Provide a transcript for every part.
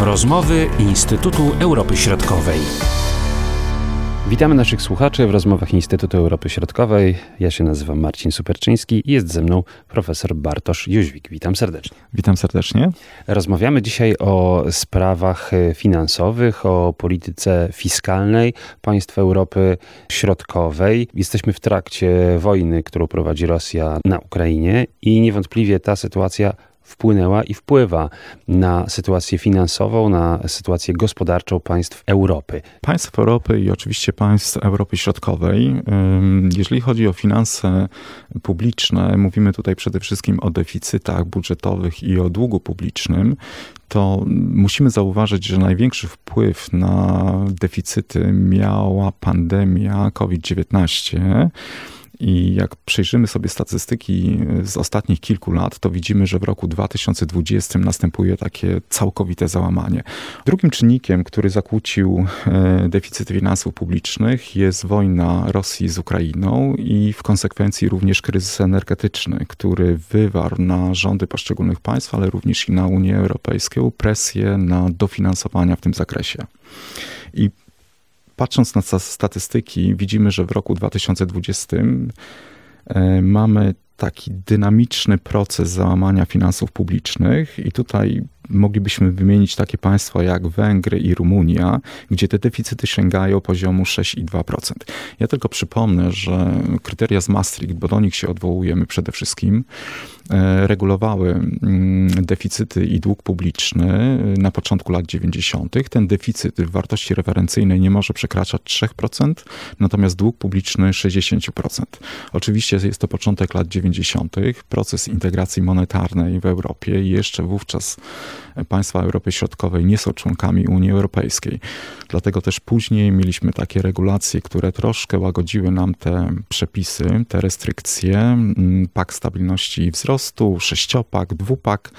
Rozmowy Instytutu Europy Środkowej. Witamy naszych słuchaczy w rozmowach Instytutu Europy Środkowej. Ja się nazywam Marcin Superczyński i jest ze mną profesor Bartosz Jóźwik. Witam serdecznie. Witam serdecznie. Rozmawiamy dzisiaj o sprawach finansowych, o polityce fiskalnej państw Europy Środkowej. Jesteśmy w trakcie wojny, którą prowadzi Rosja na Ukrainie i niewątpliwie ta sytuacja wpłynęła i wpływa na sytuację finansową, na sytuację gospodarczą państw Europy. Państw Europy i oczywiście państw Europy Środkowej. Jeżeli chodzi o finanse publiczne, mówimy tutaj przede wszystkim o deficytach budżetowych i o długu publicznym, to musimy zauważyć, że największy wpływ na deficyty miała pandemia COVID-19 i jak przejrzymy sobie statystyki z ostatnich kilku lat, to widzimy, że w roku 2020 następuje takie całkowite załamanie. Drugim czynnikiem, który zakłócił e, deficyt finansów publicznych jest wojna Rosji z Ukrainą i w konsekwencji również kryzys energetyczny, który wywarł na rządy poszczególnych państw, ale również i na Unię Europejską presję na dofinansowania w tym zakresie. I patrząc na statystyki, widzimy, że w roku 2020 e, mamy taki dynamiczny proces załamania finansów publicznych i tutaj moglibyśmy wymienić takie państwa jak Węgry i Rumunia, gdzie te deficyty sięgają poziomu 6,2%. Ja tylko przypomnę, że kryteria z Maastricht, bo do nich się odwołujemy przede wszystkim, e, regulowały mm, deficyty i dług publiczny na początku lat 90. Ten deficyt w wartości referencyjnej nie może przekraczać 3%, natomiast dług publiczny 60%. Oczywiście jest to początek lat 90., proces integracji monetarnej w Europie i jeszcze wówczas państwa Europy Środkowej nie są członkami Unii Europejskiej. Dlatego też później mieliśmy takie regulacje, które troszkę łagodziły nam te przepisy, te restrykcje, mm, pak stabilności i wzrostu, sześciopak, dwupak,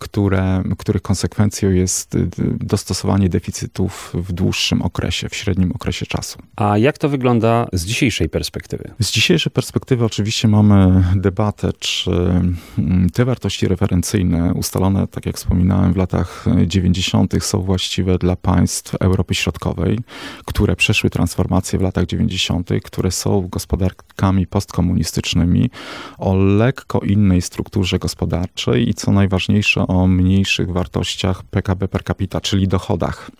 które, których konsekwencją jest y, dostosowanie deficytów w dłuższym okresie, w średnim okresie czasu. A jak to wygląda z dzisiejszej perspektywy? Z dzisiejszej perspektywy oczywiście mamy debatę, czy mm, te wartości referencyjne ustalone, tak jak wspominałem, w latach 90. są właściwe dla państw Europy Środkowej, które przeszły transformację w latach 90., które są gospodarkami postkomunistycznymi o lekko innej strukturze gospodarczej i co najważniejsze o mniejszych wartościach PKB per capita, czyli dochodach.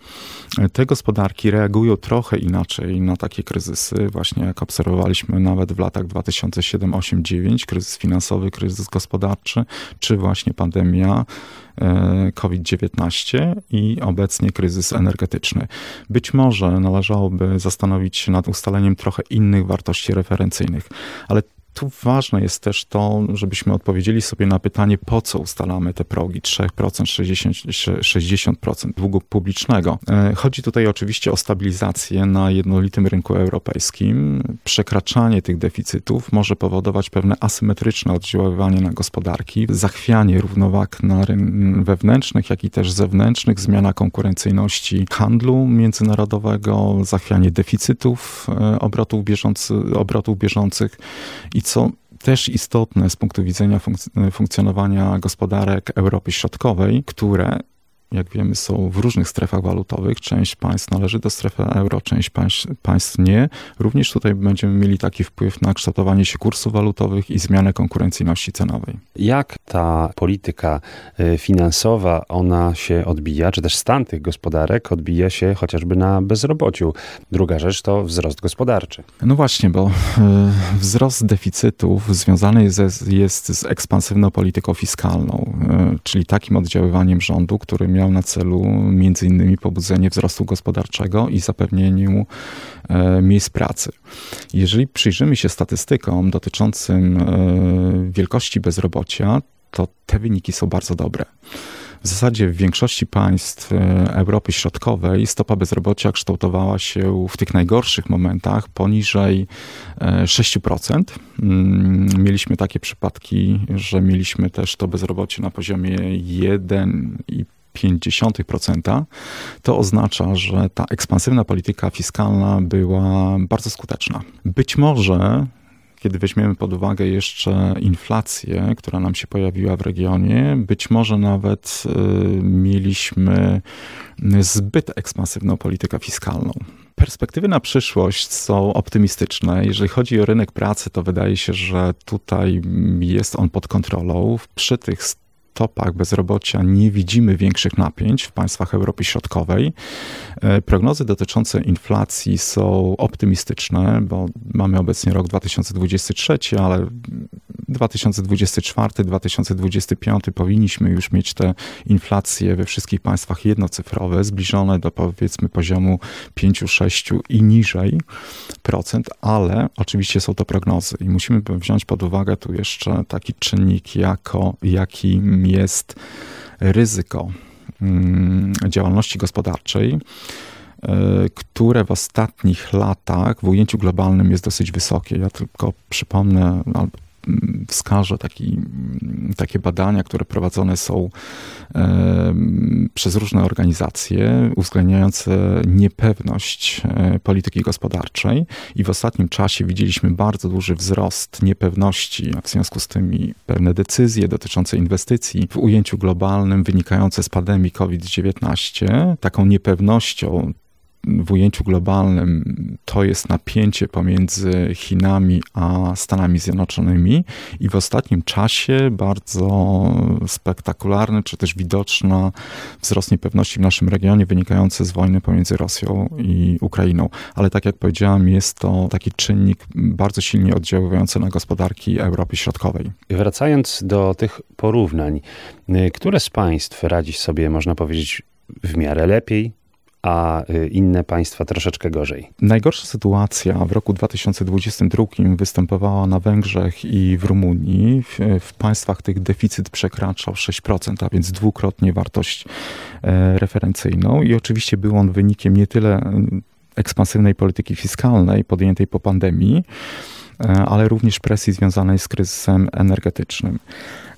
Te gospodarki reagują trochę inaczej na takie kryzysy, właśnie jak obserwowaliśmy nawet w latach 2007, 8, 9, kryzys finansowy, kryzys gospodarczy, czy właśnie pandemia COVID-19 i obecnie kryzys energetyczny. Być może należałoby zastanowić się nad ustaleniem trochę innych wartości referencyjnych, ale tu ważne jest też to, żebyśmy odpowiedzieli sobie na pytanie, po co ustalamy te progi 3%, 60%, 60% długu publicznego. E, chodzi tutaj oczywiście o stabilizację na jednolitym rynku europejskim. Przekraczanie tych deficytów może powodować pewne asymetryczne oddziaływanie na gospodarki, zachwianie równowag na wewnętrznych, jak i też zewnętrznych, zmiana konkurencyjności handlu międzynarodowego, zachwianie deficytów e, obrotów, bieżący, obrotów bieżących i co też istotne z punktu widzenia funk- funkcjonowania gospodarek Europy Środkowej, które jak wiemy, są w różnych strefach walutowych. Część państw należy do strefy euro, część państw, państw nie. Również tutaj będziemy mieli taki wpływ na kształtowanie się kursów walutowych i zmianę konkurencyjności cenowej. Jak ta polityka y, finansowa, ona się odbija, czy też stan tych gospodarek odbija się chociażby na bezrobociu? Druga rzecz to wzrost gospodarczy. No właśnie, bo y, wzrost deficytów związany jest, jest z ekspansywną polityką fiskalną, y, czyli takim oddziaływaniem rządu, który miał na celu między innymi pobudzenie wzrostu gospodarczego i zapewnieniu e, miejsc pracy. Jeżeli przyjrzymy się statystykom dotyczącym wielkości bezrobocia, to te wyniki są bardzo dobre. W zasadzie w większości państw e, Europy Środkowej stopa bezrobocia kształtowała się w tych najgorszych momentach poniżej 6%. Mm, mieliśmy takie przypadki, że mieliśmy też to bezrobocie na poziomie 1,5%. 0,5%, to oznacza, że ta ekspansywna polityka fiskalna była bardzo skuteczna. Być może kiedy weźmiemy pod uwagę jeszcze inflację, która nam się pojawiła w regionie, być może nawet y, mieliśmy zbyt ekspansywną politykę fiskalną. Perspektywy na przyszłość są optymistyczne. Jeżeli chodzi o rynek pracy, to wydaje się, że tutaj jest on pod kontrolą. Przy tych stopach bezrobocia nie widzimy większych napięć w państwach Europy Środkowej. E, prognozy dotyczące inflacji są optymistyczne, bo mamy obecnie rok 2023, ale 2024, 2025 powinniśmy już mieć te inflacje we wszystkich państwach jednocyfrowe, zbliżone do powiedzmy poziomu 5, 6 i niżej procent, ale oczywiście są to prognozy i musimy wziąć pod uwagę tu jeszcze taki czynnik, jako, jest ryzyko mm, działalności gospodarczej e, które w ostatnich latach w ujęciu globalnym jest dosyć wysokie. Ja tylko przypomnę, albo wskażę taki, takie badania, które prowadzone są przez różne organizacje, uwzględniające niepewność e, polityki gospodarczej. I w ostatnim czasie widzieliśmy bardzo duży wzrost niepewności, a w związku z tym pewne decyzje dotyczące inwestycji w ujęciu globalnym wynikające z pandemii COVID-19. Taką niepewnością w ujęciu globalnym to jest napięcie pomiędzy Chinami a Stanami Zjednoczonymi i w ostatnim czasie bardzo spektakularny, czy też widoczna wzrost niepewności w naszym regionie wynikający z wojny pomiędzy Rosją i Ukrainą. Ale tak jak powiedziałem, jest to taki czynnik bardzo silnie oddziałujący na gospodarki Europy Środkowej. Wracając do tych porównań, które z państw radzi sobie, można powiedzieć, w miarę lepiej, a y, inne państwa troszeczkę gorzej. Najgorsza sytuacja w roku 2022 występowała na Węgrzech i w Rumunii. W, w państwach tych deficyt przekraczał 6%, a więc dwukrotnie wartość e, referencyjną i oczywiście był on wynikiem nie tyle ekspansywnej polityki fiskalnej podjętej po pandemii, e, ale również presji związanej z kryzysem energetycznym.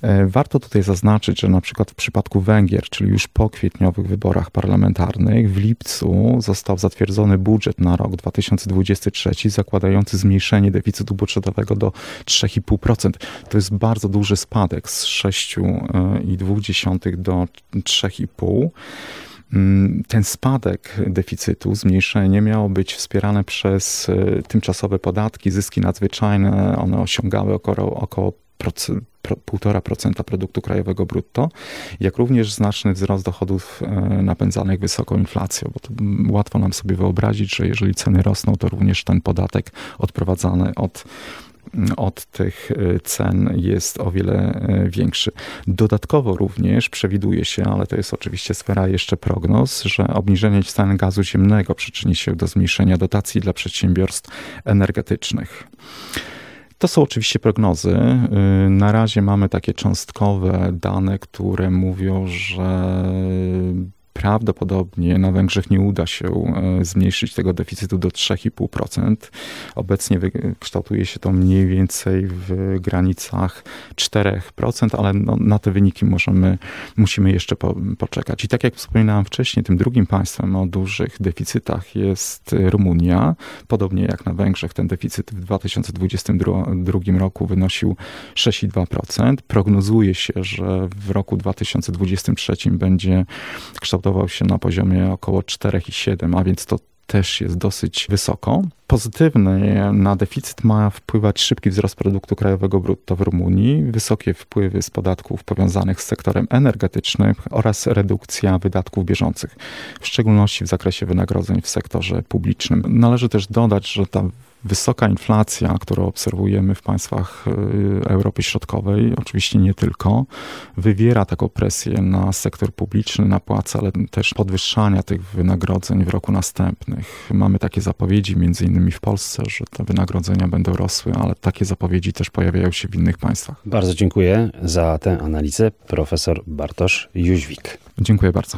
E, warto tutaj zaznaczyć, że na przykład w przypadku Węgier, czyli już po kwietniowych wyborach parlamentarnych, w lipcu został zatwierdzony budżet na rok 2023, zakładający zmniejszenie deficytu budżetowego do 3,5%. To jest bardzo duży spadek z 6,2 do 3,5 mm, ten spadek deficytu, zmniejszenie miało być wspierane przez e, tymczasowe podatki, zyski nadzwyczajne. One osiągały około, około 1,5% produktu krajowego brutto, jak również znaczny wzrost dochodów e, napędzanych wysoką inflacją, bo łatwo nam sobie wyobrazić, że jeżeli ceny rosną, to również ten podatek odprowadzany od od tych e, cen jest o wiele e, większy. Dodatkowo również przewiduje się, ale to jest oczywiście sfera jeszcze prognoz, że obniżenie cen gazu ziemnego przyczyni się do zmniejszenia dotacji dla przedsiębiorstw energetycznych. To są oczywiście prognozy. Y, na razie mamy takie cząstkowe dane, które mówią, że prawdopodobnie na Węgrzech nie uda się e, zmniejszyć tego deficytu do 3,5%. Obecnie kształtuje się to mniej więcej w granicach 4%, ale no, na te wyniki możemy, musimy jeszcze po, poczekać. I tak jak wspominałem wcześniej, tym drugim państwem o dużych deficytach jest Rumunia. Podobnie jak na Węgrzech, ten deficyt w 2022 roku wynosił 6,2%. Prognozuje się, że w roku 2023 będzie kształtował kształtował się na poziomie około 4,7, a więc to też jest dosyć wysoko. Pozytywny na deficyt ma wpływać szybki wzrost produktu krajowego brutto w Rumunii, wysokie wpływy z podatków powiązanych z sektorem energetycznym oraz redukcja wydatków bieżących, w szczególności w zakresie wynagrodzeń w sektorze publicznym. Należy też dodać, że ta wysoka inflacja, którą obserwujemy w państwach y, Europy Środkowej, oczywiście nie tylko, wywiera taką presję na sektor publiczny, na płace, ale też podwyższania tych wynagrodzeń w roku następnych. Mamy takie zapowiedzi, między innymi w Polsce, że te wynagrodzenia będą rosły, ale takie zapowiedzi też pojawiają się w innych państwach. Bardzo dziękuję za tę analizę, profesor Bartosz Jóźwik. Dziękuję bardzo.